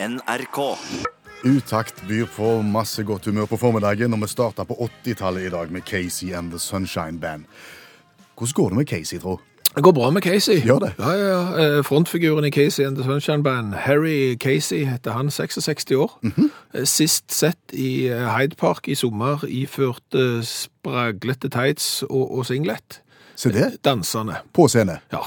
NRK. Utakt byr på masse godt humør på formiddagen, og vi starta på 80-tallet i dag med Casey and The Sunshine Band. Hvordan går det med Casey, tro? Det går bra med Casey. Gjør det? Ja, ja, ja. Eh, Frontfiguren i Casey and the Sunshine Band, Harry Casey, heter han, 66 år. Mm -hmm. Sist sett i eh, Hyde Park i sommer, iført spraglete tights og, og singlet. Se det, Dansende. på scene. Ja,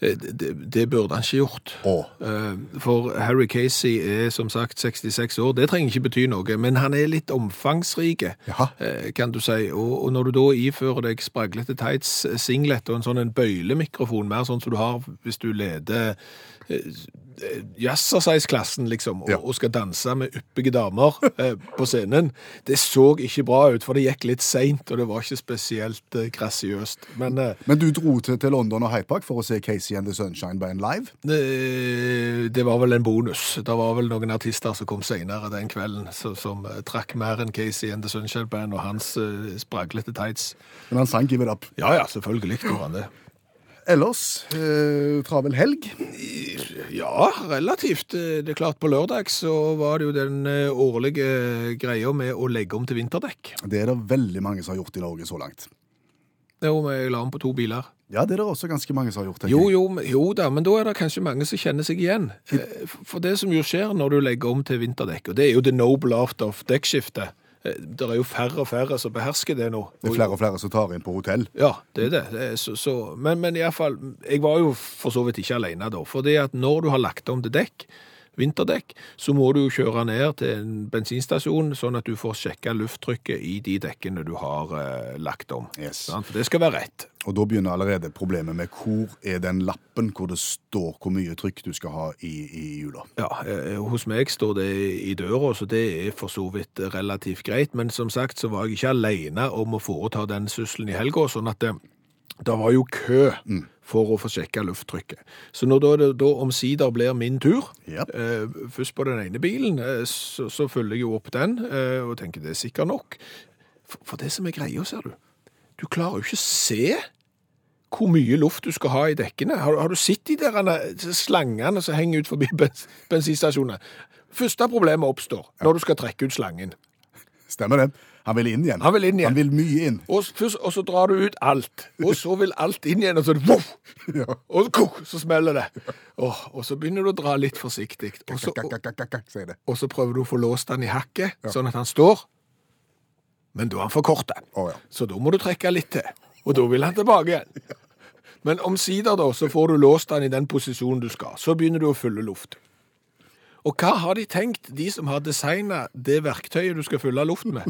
det, det, burde han ikke gjort. Eh, For Harry Casey er som sagt 66 år. Det trenger ikke bety noe, men han er litt omfangsrike, eh, kan du si. Og, og når du da ifører deg spraglete tights, eh, singlet og en sånn en bøylemikrofon, mer sånn som du har hvis du leder eh, jazzersize-klassen, liksom, og, Ja. og skal danse med yppige damer eh, på scenen, det så ikke bra ut, for det gikk litt seint, og det var ikke spesielt eh, grasiøst. Men eh, Men du dro til, til London og Hyde Park for å se Casey and The Sunshine Band live? Det, det var vel en bonus. Det var vel noen artister som kom senere den kvelden, så, som eh, trakk mer enn Casey and the Sunshine Band og hans eh, spraglete tights. Men han sang Give It Up. Ja, ja, selvfølgelig gjorde han det. Ellers, eh, travel helg. Ja, relativt. Eh, Det er klart, på lørdag så var det jo den eh, årlige greia med å legge om til vinterdekk. Det er det veldig mange som har gjort i Norge så langt. Jo, vi la om på to biler. Ja, det er det også ganske mange som har gjort. Jo, jo, jo da, men da er det kanskje mange som kjenner seg igjen. Eh, For det som jo skjer når du legger om til vinterdekk, og det er jo the noble art of dekkskifte. Eh, Det er jo færre og færre som behersker det nå. Det er flere og flere som tar inn på hotell. Ja, det er det. det er så, så, men, men i hvert fall, jeg var jo for så vidt ikke alene da, for det at når du har lagt om til dekk, vinterdekk, så må du jo kjøre ned til en bensinstasjon, sånn at du får sjekka lufttrykket i de dekkene du har eh, lagt om. Yes. For det skal være rett. Og da begynner allerede problemet med hvor er den lappen hvor det står hvor mye trykk du skal ha i, i hjula. Ja, eh, hos meg står det i døra, så det er for så vidt relativt greit. Men som sagt så var jeg ikke alene om å foreta den sysselen i helga, sånn at det, det var jo kø for å få sjekka lufttrykket. Så når det da omsider blir min tur, yep. eh, først på den ene bilen, eh, så, så følger jeg jo opp den eh, og tenker det er sikkert nok. For, for det som er greia, ser du, du klarer jo ikke å se hvor mye luft du skal ha i dekkene. Har, har du sett de der eh, slangene som henger ut forbi bens, bensinstasjonene? Første problemet oppstår når du skal trekke ut slangen. Stemmer det? Han vil inn igjen. Han vil inn igjen. Han vil mye inn. Og, først, og så drar du ut alt, og så vil alt inn igjen, og så, voff! Ja. og kuk, så smeller det. Åh, og så begynner du å dra litt forsiktig, og så, det. og så prøver du å få låst den i hakket, sånn at han står. Men da er han for kort. Oh, ja. Så da må du trekke litt til, og da vil han tilbake igjen. Men omsider da, så får du låst den i den posisjonen du skal. Så begynner du å fylle luft. Og hva har de tenkt, de som har designet det verktøyet du skal fylle luft med?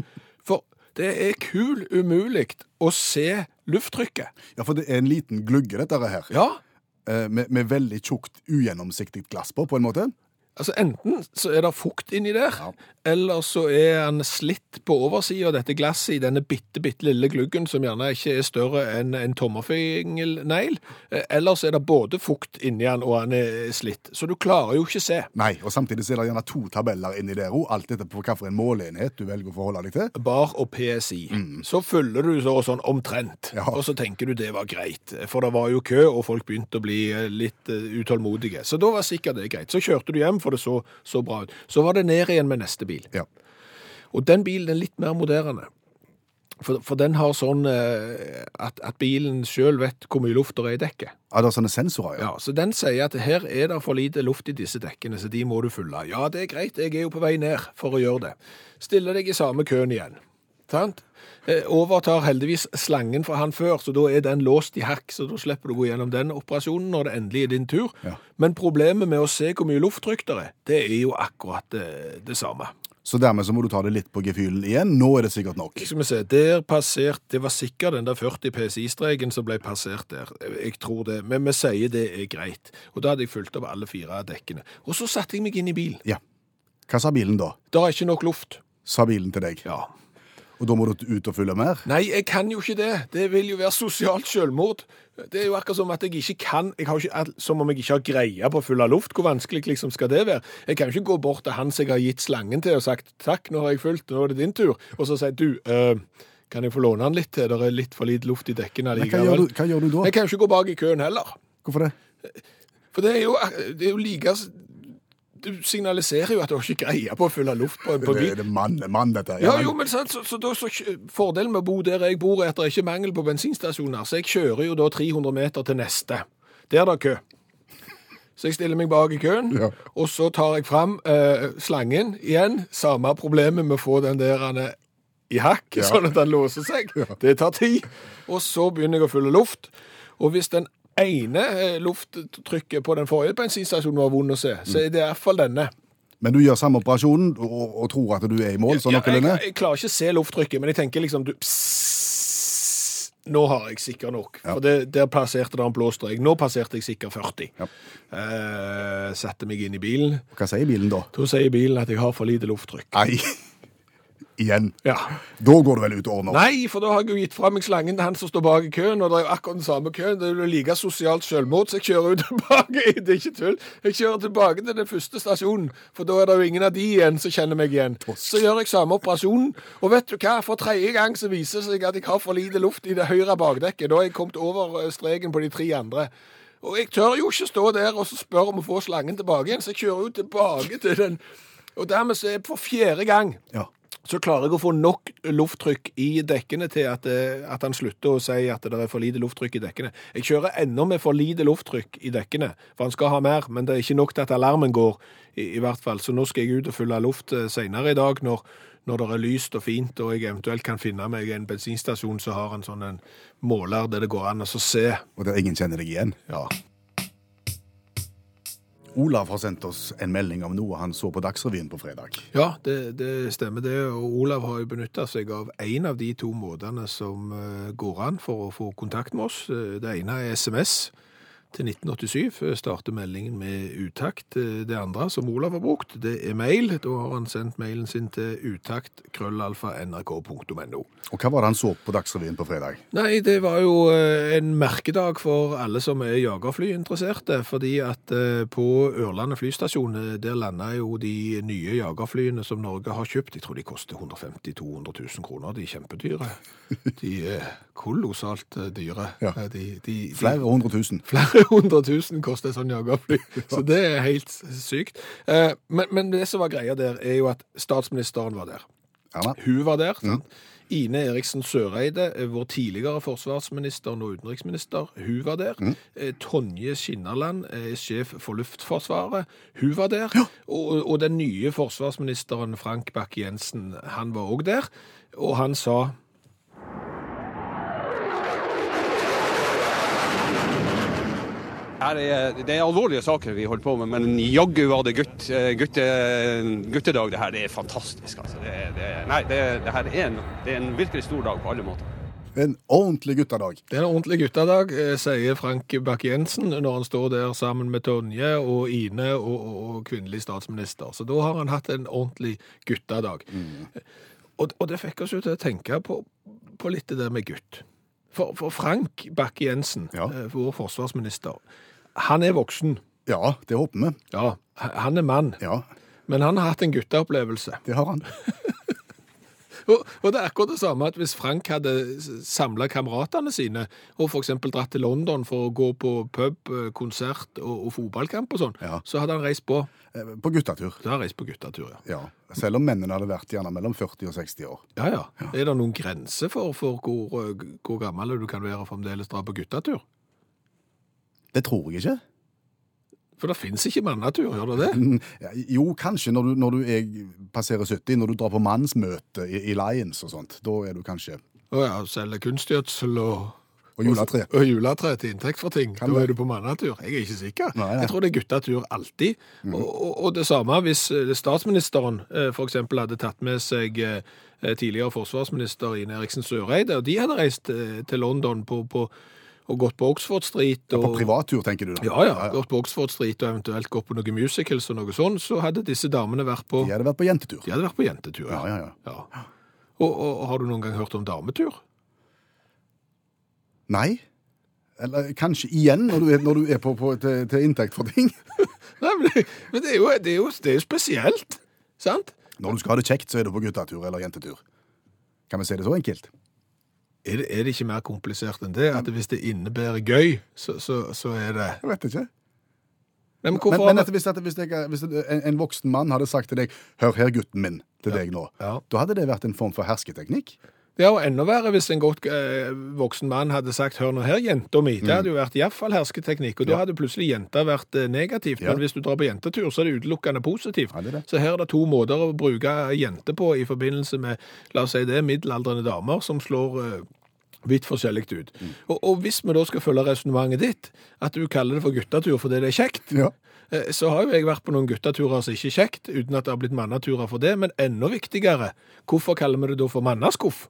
For det er kul umulig å se lufttrykket. Ja, for det er en liten glugge, dette her. Ja, Eh, Med, med veldig tjukt, ugjennomsiktig glass på, på en måte. Altså enten så er det fukt inni der, Ja. eller så er han slitt på oversiden av dette glasset i denne bitte, bitte lille gluggen, som gjerne ikke er større enn en tommerfingelnegl. Eh, Eller så er det både fukt inni han, og han er slitt. Så du klarer jo ikke se. Nei, og samtidig så er det gjerne to tabeller inni der òg, alt etter på hvilken måleenhet du velger å forholde deg til. Bar og PSI. Så fyller du så sånn omtrent, Ja. og så tenker du det var greit. For det var jo kø, og folk begynte å bli eh, litt eh, utålmodige. Så da var sikkert det greit. Så kjørte du hjem, for det så, så bra ut. Så var det ned igjen med neste bil. Ja. Og den bilen er litt mer moderne. For, for den har sånn eh, at, at bilen sjøl vet hvor mye luft det er i dekket. Ja, det er sånne sensorer, ja. Ja, Så den sier at her er det for lite luft i disse dekkene, så de må du fylle. Ja, det er greit, jeg er jo på vei ned for å gjøre det. Stiller deg i samme køen igjen. Sant? Eh, overtar heldigvis slangen fra han før, så da er den låst i hakk, så da slipper du å gå gjennom den operasjonen når det endelig er din tur. Ja. Men problemet med å se hvor mye lufttrykk det er, det er jo akkurat det, det samme. Så dermed så må du ta det litt på gefühlen igjen. Nå er det sikkert nok. Skal vi se, der passert, det var sikkert den der 40 PSI-streken som ble passert der. Jeg tror det, men vi sier det er greit. Og da hadde jeg fulgt opp alle fire dekkene. Og så satte jeg meg inn i bilen. Ja. Hva sa bilen da? Det er ikke nok luft. Sa bilen til deg. Ja. Og da må du ut og fylle mer? Nei, jeg kan jo ikke det. Det vil jo være sosialt selvmord. Det er jo akkurat som at jeg ikke kan, jeg har ikke, som om jeg ikke har greie på å fylle luft. Hvor vanskelig liksom skal det være? Jeg kan jo ikke gå bort til han som jeg har gitt slangen til og sagt takk, nå har jeg fulgt, nå er det din tur. Og så sier du, øh, kan jeg få låne den litt til? Det er litt for lite luft i dekkene Men hva hva gjør du da? Jeg kan jo ikke gå bak i køen heller. Hvorfor det? For det er jo, det er jo like du signaliserer jo at du har ikke greie på å fylle luft på, på Det bil. er det mann, mann dette. Ja, jo, men sant, så, så, da, så Fordelen med å bo der jeg bor, er at det er ikke mangel på bensinstasjoner. Så jeg kjører jo da 300 meter til neste. Der er det kø. Så jeg stiller meg bak i køen, Ja. og så tar jeg fram eh, slangen igjen. Samme problemet med å få den der er i hakk, Ja. sånn at den låser seg. Det tar tid. Og så begynner jeg å fylle luft. Og hvis den ene eh, lufttrykket på den forrige bensinstasjonen var vond å se, så er det iallfall denne. Men du gjør samme operasjonen og, og tror at du er i mål, sånn Ja, jeg, jeg, jeg klarer ikke å se lufttrykket, men jeg tenker liksom du, pss, Nå har jeg sikker nok. For det, der passerte det en blå strek. Nå passerte jeg sikker 40. Ja. Eh, satte meg inn i bilen. Hva sier bilen da? Da sier bilen at jeg har for lite lufttrykk. Nei, igjen. Ja. Da går du vel ut ordner opp? Nei, for da har jeg jo gitt fra meg slangen til han som står bak i køen, og det er jo akkurat den samme køen. Det er jo like sosialt selvmord, så jeg kjører jo tilbake. Det er ikke tull. Jeg kjører tilbake til den første stasjonen, for da er det jo ingen av de igjen som kjenner meg igjen. Så gjør jeg samme operasjonen, og vet du hva? For tredje gang så viser det seg at jeg har for lite luft i det høyre bakdekket. Da har jeg kommet over eh, streken på de tre andre. Og jeg tør jo ikke stå der og så spørre om å få slangen tilbake igjen, så jeg kjører jo tilbake til den. Og dermed så er jeg for fjerde gang Ja. Så klarer jeg å få nok lufttrykk i dekkene til at, eh, at han slutter å si at det er for lite lufttrykk i dekkene. Jeg kjører ennå med for lite lufttrykk i dekkene, for han skal ha mer, men det er ikke nok til at alarmen går, i, i hvert fall. Så nå skal jeg ut og fylle luft eh, senere i dag, når, når det er lyst og fint, og jeg eventuelt kan finne meg en bensinstasjon som har en sånn en måler der det går an å se. Og der ingen kjenner deg igjen. Ja. Olav har sendt oss en melding om noe han så på Dagsrevyen på fredag. Ja, det, det stemmer det. Og Olav har jo benytta seg av en av de to måtene som eh, går an for å få kontakt med oss. Eh, Det ene er SMS til 1987. eh, Starter meldingen med utakt. Det andre, som Olav har brukt, det er mail. Da har han sendt mailen sin til utakt.krøllalfa.nrk.no. krøllalfa nrk.no. Og hva var det han så på Dagsrevyen på fredag? Nei, det var jo eh, en merkedag for alle som er jagerflyinteresserte, fordi at eh, på Ørlandet flystasjon, eh, der landa jo de nye jagerflyene som Norge har kjøpt. Jeg tror de koster 150 000-200 000 kroner. De er kjempedyre. De er kolossalt dyre. Ja. De, de, de, Flere hundre tusen. Flere hundre tusen koster et sånt jagerfly, så det er helt sykt. Eh, Men, men det som var greia der, er jo at statsministeren var der. Ja, Hun var der. sant? Ine Eriksen Søreide, eh, vår tidligere forsvarsminister og utenriksminister, hun var der. Mm. Tonje Skinnerland, eh, sjef for Luftforsvaret, hun var der. Og, og den nye forsvarsministeren Frank Bakke-Jensen, han var òg der. Og han sa Her er, det er alvorlige saker vi holder på med, men jaggu var det gutt, eh, gutte, guttedag. Det her det er fantastisk. Altså. Det, det, nei, det, det her er en, det er en virkelig stor dag på alle måter. En ordentlig guttedag. Det er en ordentlig guttedag, eh, sier Frank Bakke-Jensen når han står der sammen med Tonje og Ine og, og, og kvinnelig statsminister. Så da har han hatt en ordentlig guttedag. Og, og det fikk oss jo til å tenke på, på litt det der med gutt. For, for Frank Bakke-Jensen, Ja. eh, vår forsvarsminister, han er voksen. Ja, det håper vi. Ja, han er mann. Ja, Men han har hatt en gutteopplevelse. det har han. Og, og det er akkurat det samme at hvis Frank hadde samla kameratene sine og f.eks. dratt til London for å gå på pub, eh, konsert og, og fotballkamp og sånn, Ja. så hadde han reist på. Eh, På guttetur. Da reist på guttetur, ja. Ja. Selv om mennene hadde vært gjerne mellom 40 og 60 år. Ja, ja. Er det noen grenser for, for hvor, eh, hvor gammel du kan være og fremdeles dra på guttetur? Det tror jeg ikke. For det fins ikke mannatur, gjør det det? Mm, Jo, kanskje når du, når du er, passerer 70, når du drar på mannsmøte i, i Lions og sånt. Da er du kanskje Å ja, selge kunstgjødsel og Og juletre. Og, og juletre til inntekt for ting. Kan da er du på mannatur. Jeg er ikke sikker. Nei, nei. Jeg tror det er guttetur alltid. Og, og, og det samme hvis eh, statsministeren f.eks. for eksempel hadde tatt med seg eh, tidligere forsvarsminister Ine Eriksen Søreide, og de hadde reist eh, til London på, på, og gått på Oxford Street. På privattur, tenker du da? ja, ja, gått på Oxford Street og eventuelt gått på noen musicals og noe sånt, så hadde disse damene vært på De hadde vært på jentetur. De hadde vært på jentetur. Ja, ja, ja. ja. Og, og, og har du noen gang hørt om dametur? Nei. Eller kanskje igjen, når du er, når du er på, på, til, til inntekt for ting. Nei, men, det, er jo, det, er jo, det er jo spesielt, sant? Når du skal ha det kjekt, så er du på guttetur eller jentetur. Kan vi si det så enkelt? Er det, er det ikke mer komplisert enn det? At hvis det innebærer gøy, så, så, så er det Jeg vet ikke. Nei, men Men, men hvis, at, hvis, jeg, hvis en, en voksen mann hadde sagt til deg 'Hør her, gutten min', til deg nå, Ja. da hadde det vært en form for hersketeknikk? Ja, og enda verre hvis en godt eh, voksen mann hadde sagt 'hør nå her, jenta mi'. Det hadde jo vært iallfall hersketeknikk, og da hadde plutselig jenta vært eh, negativt. Ja. Men hvis du drar på jentetur, så er det utelukkende positivt. Ja, det er det. Så her er det to måter å bruke jente på i forbindelse med, la oss si det, middelaldrende damer som slår eh, vidt forskjellig ut. Mm. Og, og hvis vi da skal følge resonnementet ditt, at du kaller det for guttetur fordi det er kjekt, Ja. Eh, Så har jo jeg vært på noen gutteturer som ikke er kjekt, uten at det har blitt manneturer for det. Men enda viktigere, hvorfor kaller vi det da for mannaskuff?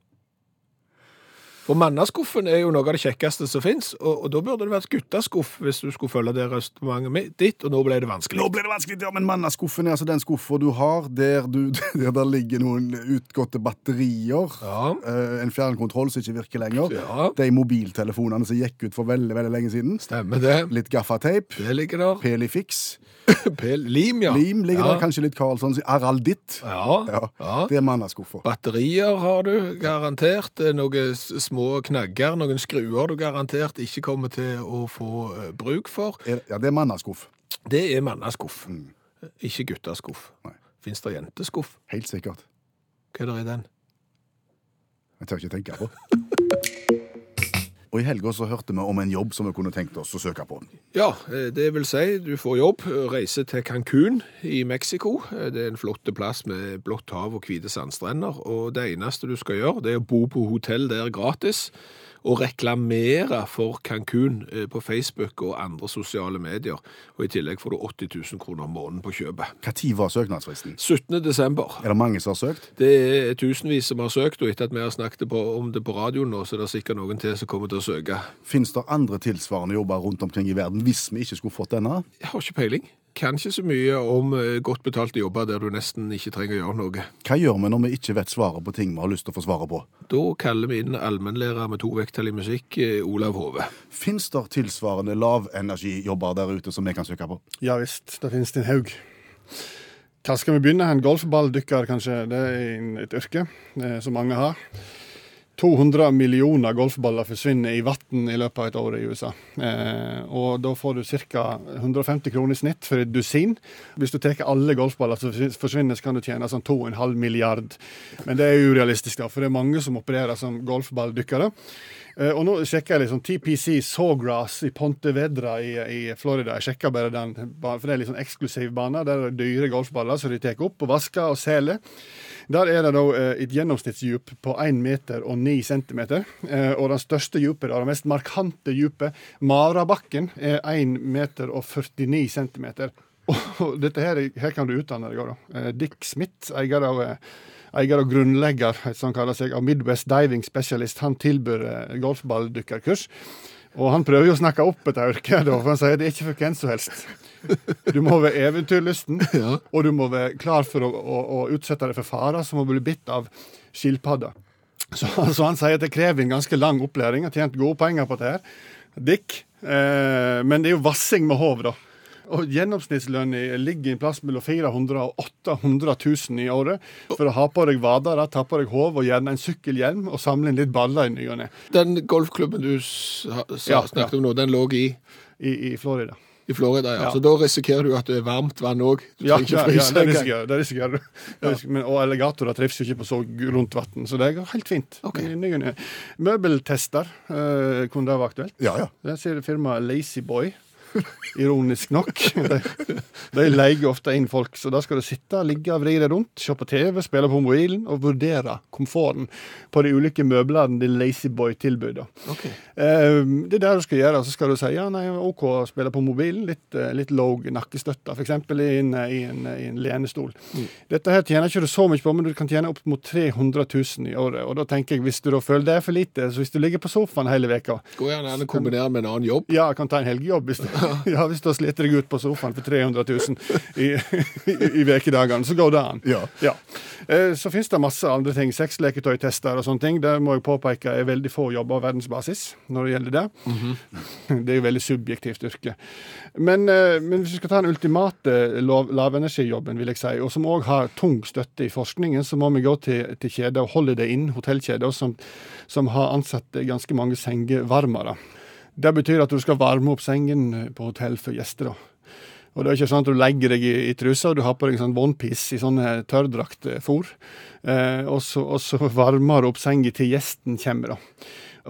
For mannaskuffen er jo noe av det kjekkeste som fins, og, og da burde det vært guttaskuff hvis du skulle følge det resonnementet ditt, og nå ble det vanskelig. Nå ble det vanskelig, ja, men mannaskuffen er altså den skuffa du har der, du, der der ligger noen utgåtte batterier, Ja. eh, en fjernkontroll som ikke virker lenger, Ja. de mobiltelefonene som gikk ut for veldig, veldig lenge siden, Stemmer det. litt gaffateip, Det ligger der. Pelifix, Lim, ja. lim ligger ja. der, kanskje litt Karlsson. Aralditt. Ja. Ja, ja. det er mannaskuffa. Batterier har du garantert, Noe er noen s- små knagger, noen skruer du garantert ikke kommer til å få eh, bruk for. Ja, det er mannaskuff. Det er mannaskuff, ikke guttaskuff. Fins det jenteskuff? Helt sikkert. Hva er det i den? Jeg tør ikke tenke på. Og i helga så hørte vi om en jobb som vi kunne tenkt oss å søke på. Ja, eh, det vil si du får jobb, reise til Cancún i Mexico. Eh, Det er en flott plass med blått hav og hvite sandstrender. Og det eneste du skal gjøre, det er å bo på hotell der gratis. Og reklamere for Cancún eh, på Facebook og andre sosiale medier. Og i tillegg får du 80 000 kroner om måneden på kjøpet. Når var søknadsfristen? 17. desember. Er det mange som har søkt? Det er tusenvis som har søkt, og etter at vi har snakket på, om det på radioen nå, så er det sikkert noen til som kommer til å søke. Fins det andre tilsvarende jobber rundt omkring i verden hvis vi ikke skulle fått denne? Jeg har ikke peiling. Kan ikke så mye om eh, godt betalte jobber der du nesten ikke trenger å gjøre noe. Hva gjør vi når vi ikke vet svaret på ting vi har lyst til å få svaret på? Da kaller vi inn allmennlærer med to vekttall i musikk, eh, Olav Hove. Fins det tilsvarende lavenergijobber der ute som vi kan søke på? Ja visst, det finnes det en haug. Hva skal vi begynne? En golfballdykker, kanskje? Det er et yrke eh, som mange har. 200 millioner golfballer forsvinner i vann i løpet av et år i USA. Eh, og da får du ca. 150 kroner i snitt for et dusin. Hvis du tar alle golfballer som forsvinner, så kan du tjene sånn 2,5 milliard. Men det er urealistisk, da, for det er mange som opererer som golfballdykkere. Eh, og nå sjekker jeg liksom TPC Sawgrass i Pontevedra i, i Florida. Jeg sjekker bare den, for det er litt sånn eksklusiv bane. Der er det dyre golfballer som de tar opp og vasker og seler. Der er det da eh, et gjennomsnittsdjup på 1 meter og 9 centimeter. Eh, og den største djupet, da, det mest markante djupet, Marabakken, er 1 meter og 49 centimeter. Og dette her, her kan du utdanne deg òg, da. Dick Smith, eier av eier og grunnlegger som kaller seg av Midwest Diving Specialist, han tilbyr eh, golfballdykkerkurs. Og han prøver jo å snakke opp et yrke, for han sier det er ikke for hvem som helst. Du må være eventyrlysten, og du må være klar for å, å, å utsette deg for farer som å bli bitt av skilpadder. Så, så han sier at det krever en ganske lang opplæring. Har tjent gode penger på dette. her. Dick. Eh, men det er jo vassing med håv, da. Og Gjennomsnittslønna ligger en plass mellom 400 000 og 800 000 i året for å ha på deg vader, ta på deg hov og gjerne en sykkelhjelm og samle inn litt baller i ny og ne Den golfklubben du Ja, snakket om nå, den lå i, i, i Florida. i Florida, ja. Ja. Så da risikerer du at det er varmt vann òg. Du Ja, trenger ja, det risikerer det risikerer du. Ja. men- Og alligatorer trives jo ikke på så rundt vann, så det går helt fint. Okay. Møbeltester, uh, kunne det være aktuelt? Ja, ja. Der sier firmaet Lazyboy. Ironisk nok. De, de leier ofte inn folk, så da skal du sitte, ligge vri deg rundt, se på TV, spille på mobilen og vurdere komforten på de ulike møblene de Lazyboy tilbyr. Okay. Eh, det er det du skal gjøre. Så skal du si ja, nei, OK spille på mobilen. Litt, eh, litt low nakkestøtte, f.eks. I, en, i, en, i en lenestol. Dette her tjener ikke du så mye på, men du kan tjene opp mot 300 000 i året. Og da tenker jeg, hvis du da føler det er for lite, så hvis du ligger på sofaen hele veka Går gjerne an å kombinere med en annen jobb. ja, kan ta en helgejobb hvis du, ja, hvis du har slitt deg ut på sofaen for 300 000 i, i, i vekedagene, så går det an. Ja. ja. Så finnes det masse andre ting. Sexleketøytester og sånne ting. Det må jeg påpeke er veldig få jobber på verdensbasis når det gjelder det. Det er jo veldig subjektivt yrke. Men, eh, men hvis vi skal ta den ultimate lav, lavenergijobben, vil jeg si, og som òg har tung støtte i forskningen, så må vi gå til, til kjeder, Holiday Inn, hotellkjeder, som, som har ansatt ganske mange sengevarmere. Det betyr at du skal varme opp sengen på hotell for gjester. da. Og det er ikke sånn at du legger deg i, i trusa og du har på deg en sånn onepiece i sånne tørrdraktfôr. Eh, og, så, og så varmer du opp senga til gjesten kommer, da.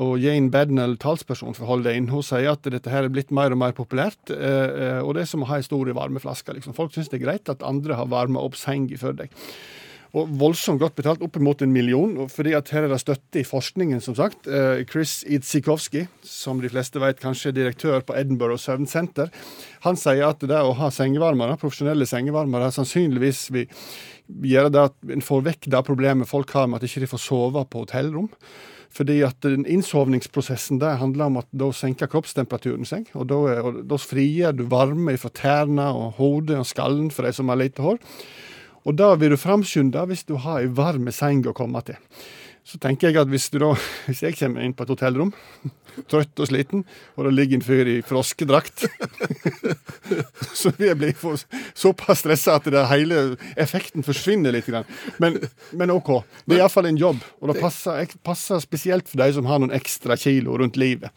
Og Jane Bednell, talsperson for Hold Inn, hun sier at dette her er blitt mer og mer populært. Eh, eh, og det er som å ha ei stor varmeflaske. Liksom. Folk syns det er greit at andre har varma opp senga for deg. Og voldsomt godt betalt, oppimot en million. fordi at her er det støtte i forskningen, som sagt. Eh, Chris Idzikowski, som de fleste vet kanskje er direktør på Edinburgh Søvnsenter, han sier at det å ha sengevarmere, profesjonelle sengevarmere sannsynligvis vil gjøre det at en får vekk det problemet folk har med at de ikke får sove på hotellrom. Fordi at den innsovningsprosessen der handler om at da senker kroppstemperaturen seg. Og da, da frigjør du varme fra tærne og hodet og skallen for de som har lite hår. Og det vil du framskynde hvis du har ei varm seng å komme til. Så tenker jeg at hvis, du da, hvis jeg kommer inn på et hotellrom, trøtt og sliten, og det ligger en fyr i froskedrakt Så vil jeg bli såpass stressa at det hele effekten forsvinner litt. Men, men OK. Det er iallfall en jobb, og det passer, passer spesielt for de som har noen ekstra kilo rundt livet.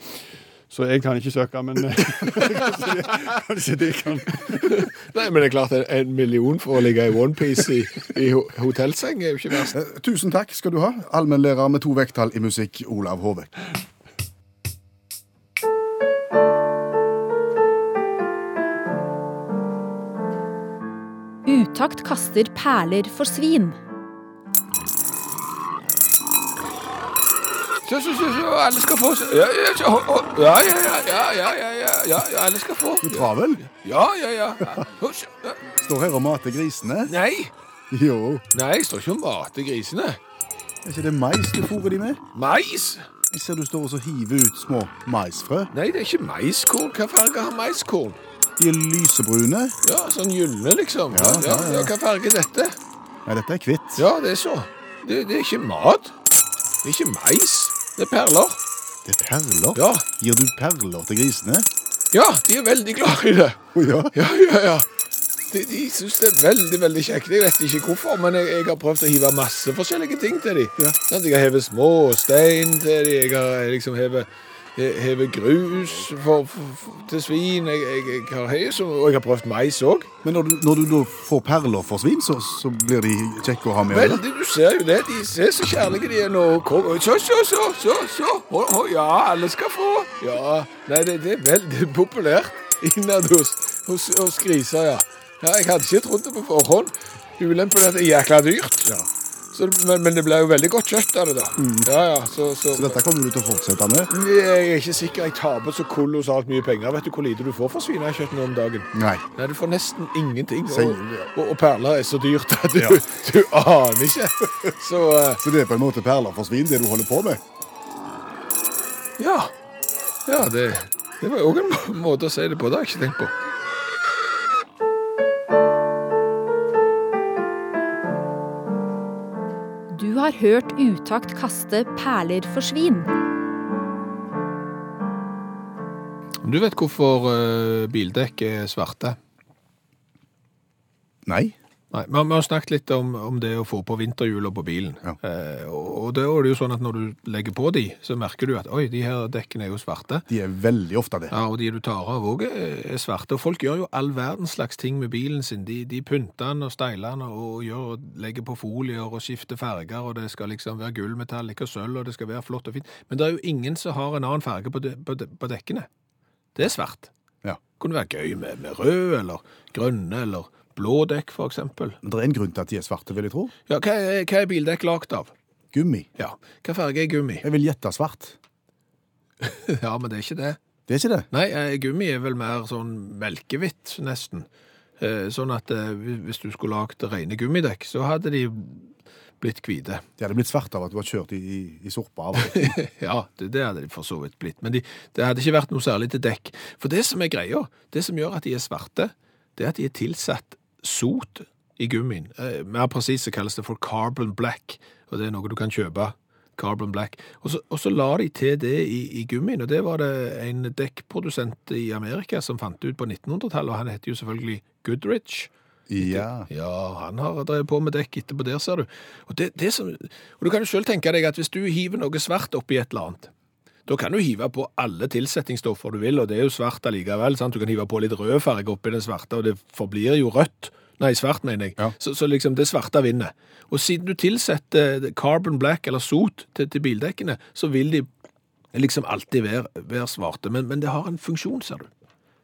Så jeg kan ikke søke, men kanskje, kanskje de kan. Nei, men det er klart en million for å ligge i onepiece i, i hotellseng er jo ikke verst. Eh, tusen takk skal du ha, allmennlærer med to vekttall i musikk, Olav Hove. Utakt kaster perler for svin. Så, så, så, så, alle skal få Ja, ja, ja, ja, ja, ja, ja, ja, alle skal få. Du travel? Ja, ja, ja. Står her og mater grisene? Nei. Jo. Nei, jeg står ikke og mater grisene. Er ikke det mais du fôrer de med? Mais? Jeg ser du står og hiver ut små maisfrø. Nei, det er ikke maiskorn. Hva farge har maiskorn? De er lysebrune. Ja, sånn gylne, liksom. Ja, ja, ja. Hva farge er dette? Nei, dette er hvitt. Ja, det er så. Det, det er ikke mat. Det er ikke mais. Det er perler. Det er perler? Ja. Gir du perler til grisene? Ja, de er veldig glad i det. Å ja. Ja, ja, ja. De, de syns det er veldig veldig kjekt. Jeg vet ikke hvorfor, men jeg, jeg har prøvd å hive masse forskjellige ting til dem. Ja. Sånn, jeg har hevet småstein til dem. Jeg har liksom hevet, hevet grus for, for, til svin. Jeg, jeg, jeg har, så- og jeg har prøvd mais òg. Men når du, når du da får perler for svin, så, så blir de kjekke å ha med? Veldig, du ser jo det. De ser så kjærlige de er nå. Så, så, så, så, så. Å, å, ja, alle skal få. Ja. Nei, det, det er veldig populært innad hos, hos, hos griser, ja. ja. Jeg hadde ikke trodd det på forhånd. Ulempen er at det er jækla dyrt. Ja. Så, men, men det ble jo veldig godt kjøtt av det, da. Ja, ja, så, så, Så dette kommer du til å fortsette med? Jeg er ikke sikker. Jeg taper så kolossalt mye penger. Vet du hvor lite du får for svinekjøtt nå om dagen? Nei. Nei, du får nesten ingenting. Og, og, og perler er så dyrt at du, Ja. du aner ikke. Så uh, Så det er på en måte perler for svin, det du holder på med? ja. Ja, det, det var òg en måte å si det på. Det har jeg ikke tenkt på. Har hørt Utakt kaste perler for svin. Du vet hvorfor eh, bildekk er svarte? Nei. Nei, Vi har- snakket litt om, om det å få på vinterhjula på bilen. Ja. Eh, og da er det jo sånn at når du legger på de, så merker du at oi, de her dekkene er jo svarte. De er veldig ofte det. Ja, og de du tar av òg er svarte. Og folk gjør jo all verdens slags ting med bilen sin. De, de pynter den og steiler den og gjør, legger på folier og skifter farger, og det skal liksom være gullmetall, ikke sølv, og det skal være flott og fint. Men det er jo ingen som har en annen farge på, de, på, de, på dekkene. Det er svart. Ja. Det Kunne være gøy med, med rød eller grønne eller blå dekk, eksempel. Men det er en grunn til at de er svarte, vil jeg tro. Ja, hva er, hva er bildekk lagd av? Gummi. Ja, hva farge er gummi? Jeg vil gjette svart. Ja, men det er ikke det. Det er ikke det? Nei, eh, gummi er vel mer sånn melkehvitt, nesten. Eh, Sånn at eh, hvis du skulle lagd rene gummidekk, så hadde de blitt hvite. De hadde blitt svarte av at du har kjørt i, i, i sorpa. av ja, det, det hadde de for så vidt blitt. Men de, det hadde ikke vært noe særlig til dekk. For det som er greia, det som gjør at de er svarte, det er at de er tilsatt sot i gummien. Eh, mer presis kalles det for carbon black, og det er noe du kan kjøpe. Carbon black. Og så, og så la de til det i, i gummien, og det var det en dekkprodusent i Amerika som fant ut på 1900-tallet, og han heter jo selvfølgelig Goodrich. Ja. Ja, han har drevet på med dekk etterpå der, ser du. Og, det, det som, og du kan jo selv tenke deg at hvis du hiver noe svart oppi et eller annet, Da kan du hive på alle tilsetningsstoffer du vil, og det er jo svart allikevel. Sant? Du kan hive på litt rød farge oppi den svarte, og det forblir jo rødt. Nei, svart, mener jeg. Ja. Så, så liksom det svarte vinner. Og siden du tilsetter carbon black eller sot til, til bildekkene, så vil de liksom alltid være, være svarte. Men, men det har en funksjon, ser du.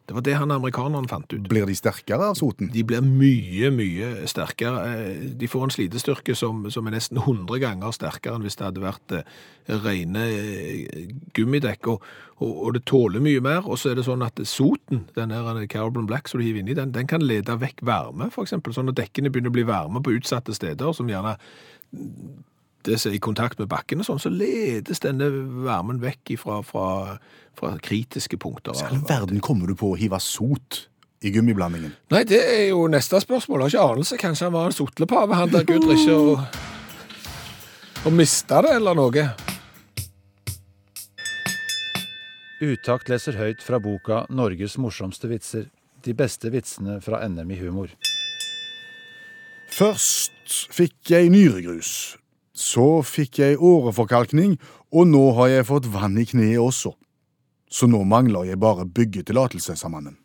Det var det han amerikaneren fant ut. Blir de sterkere av soten? De blir mye, mye sterkere. Eh, De får en slitestyrke som, som er nesten 100 ganger sterkere enn hvis det hadde vært eh, rene eh, gummidekk. Og, og, og det tåler mye mer. Og så er det sånn at soten, den her carbon black som du hiver inni, den, den kan lede vekk varme, eksempel. Sånn at dekkene begynner å bli varme på utsatte steder, som gjerne er i kontakt med bakken og sånn, så ledes denne varmen vekk ifra, fra, fra kritiske punkter. I all verden kommer du på å hive sot i gummiblandingen? Nei, det er jo neste spørsmål. Jeg har ikke anelse. Kanskje han var en sotlepave, han der Gudrich, og, og mista det, eller noe. Utakt leser høyt fra boka 'Norges morsomste vitser'. De beste vitsene fra NM i humor. Først fikk jeg nyregrus. Så fikk jeg åreforkalkning, og nå har jeg fått vann i kneet også. Så nå mangler jeg bare byggetillatelse, sa mannen.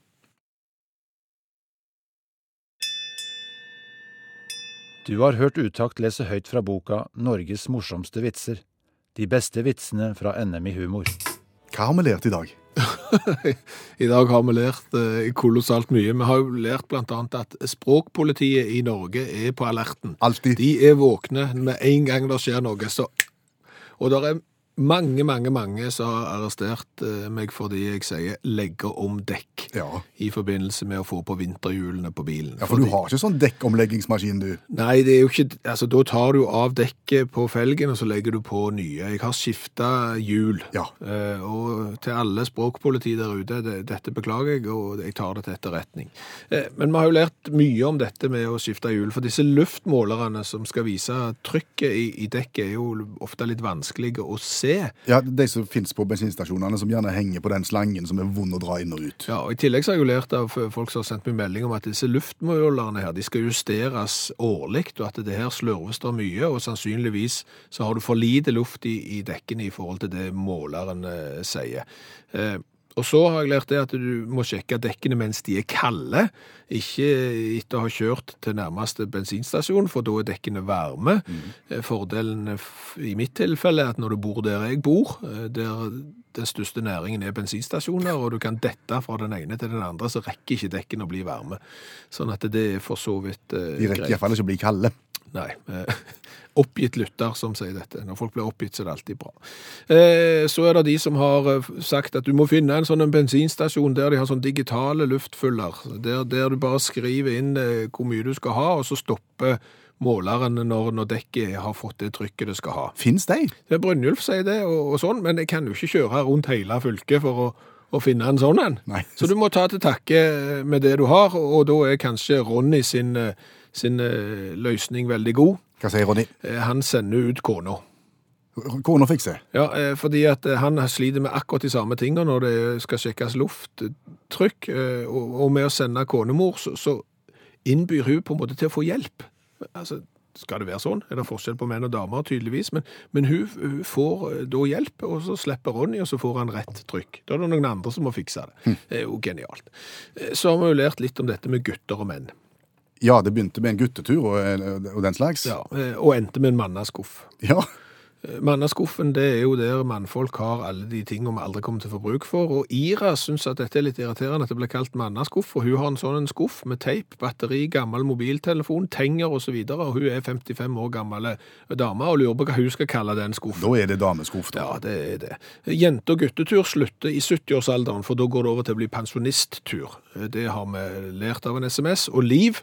Du har hørt Utakt lese høyt fra boka 'Norges morsomste vitser'. De beste vitsene fra NM i humor. Hva har vi lært i dag? I dag har vi lært eh, kolossalt mye. Vi har jo lært annet at språkpolitiet i Norge er på alerten. Altid. De er våkne med en gang det skjer noe. Så. Og det er mange, mange, mange som har arrestert eh, meg fordi jeg sier 'legger om dekk' Ja. i forbindelse med å få på vinterhjulene på bilen. ja, for du har ikke sånn dekkomleggingsmaskin, du. Nei, det er jo ikke Altså, da tar du av dekket på felgen, og så legger du på nye. Jeg har skifta hjul. Ja. Eh, og til alle språkpoliti der ute, det, dette beklager jeg, og jeg tar det til etterretning. Eh, men vi har jo lært mye om dette med å skifte hjul, for disse luftmålerne som skal vise trykket i, i dekket, er jo ofte litt vanskelige å se. Ja, De som finnes på bensinstasjonene, som gjerne henger på den slangen som er vond å dra inn og ut. Ja, og I tillegg så har jeg jo lært av folk som har sendt meg melding om at disse luftmålerne her, de skal justeres årlig, og at det her slurves det mye, og sannsynligvis så har du for lite luft i, i dekkene i forhold til det måleren eh, sier. Eh, og så har jeg lært det at du må sjekke dekkene mens de er kalde, ikke etter å ha kjørt til nærmeste bensinstasjon, for da er dekkene varme. Mm. Fordelen eh, i mitt tilfelle er at når du bor der jeg bor, eh, der den største næringen er bensinstasjoner, og du kan dette fra den ene til den andre, så rekker ikke dekkene å bli varme. Sånn at det er for så vidt eh, De rekker iallfall ikke å bli kalde. Nei. eh, Oppgitt lytter som sier dette. Når folk blir oppgitt, så er det alltid bra. Eh, Så er det de som har eh, sagt at du må finne en sånn en bensinstasjon der de har sånn digitale luftfyller. Der, der du bare skriver inn eh, hvor mye du skal ha, og så stopper måleren når, når dekket har fått det trykket det skal ha. Fins de? Det Brynjulf sier det, og, og sånn, men jeg kan jo ikke kjøre rundt hele fylket for å, å finne en sånn en. Så du må ta til takke med det du har, og da er kanskje Ronny sin, eh, sin eh, løsning veldig god. Hva sier Ronny? Eh, Han sender ut kona. Kona fikser. Ja, fordi at han sliter med akkurat de samme tingene når det skal sjekkes lufttrykk, og, med å sende konemor, så, så innbyr hun på en måte til å få hjelp. Altså, skal det være sånn? Er det forskjell på menn og damer, tydeligvis? Men, men hun, hun får eh, da hjelp, og så slipper Ronny, og så får han rett trykk. Da er det noen andre som må fikse det. Det er jo genialt. Eh, Så har vi jo lært litt om dette med gutter og menn. Ja, det begynte med en guttetur og, og den slags. Ja, eh, og endte med en mannaskuff. Ja. Mannaskuffen det er jo der mannfolk har alle de tingene vi aldri kommer til å få bruk for. Og Ira syns at dette er litt irriterende at det blir kalt mannaskuff. For hun har en sånn en skuff med teip, batteri, gammel mobiltelefon, tenger osv. Og, så og hun er 55 år gammel dame og lurer på hva hun skal kalle den skuffen. Da er det dameskuff, da. Ja, det er det. Jente- og guttetur slutter i 70-årsalderen, for da går det over til å bli pensjonisttur. Det har vi lært av en SMS. Og Liv,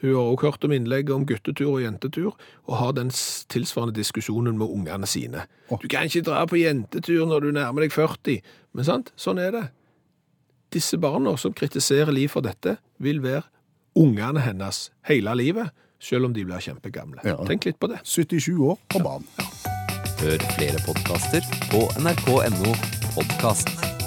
hun har også hørt om innlegget om guttetur og jentetur, og har den tilsvarende diskusjonen med ungene sine. Du kan ikke dra på jentetur når du nærmer deg 40, men sant, sånn er det. Disse barna som kritiserer Liv for dette, vil være ungene hennes hele livet, selv om de blir kjempegamle. Ja. Tenk litt på det. 77 år og barn. Hør flere podkaster på nrk.no podkast.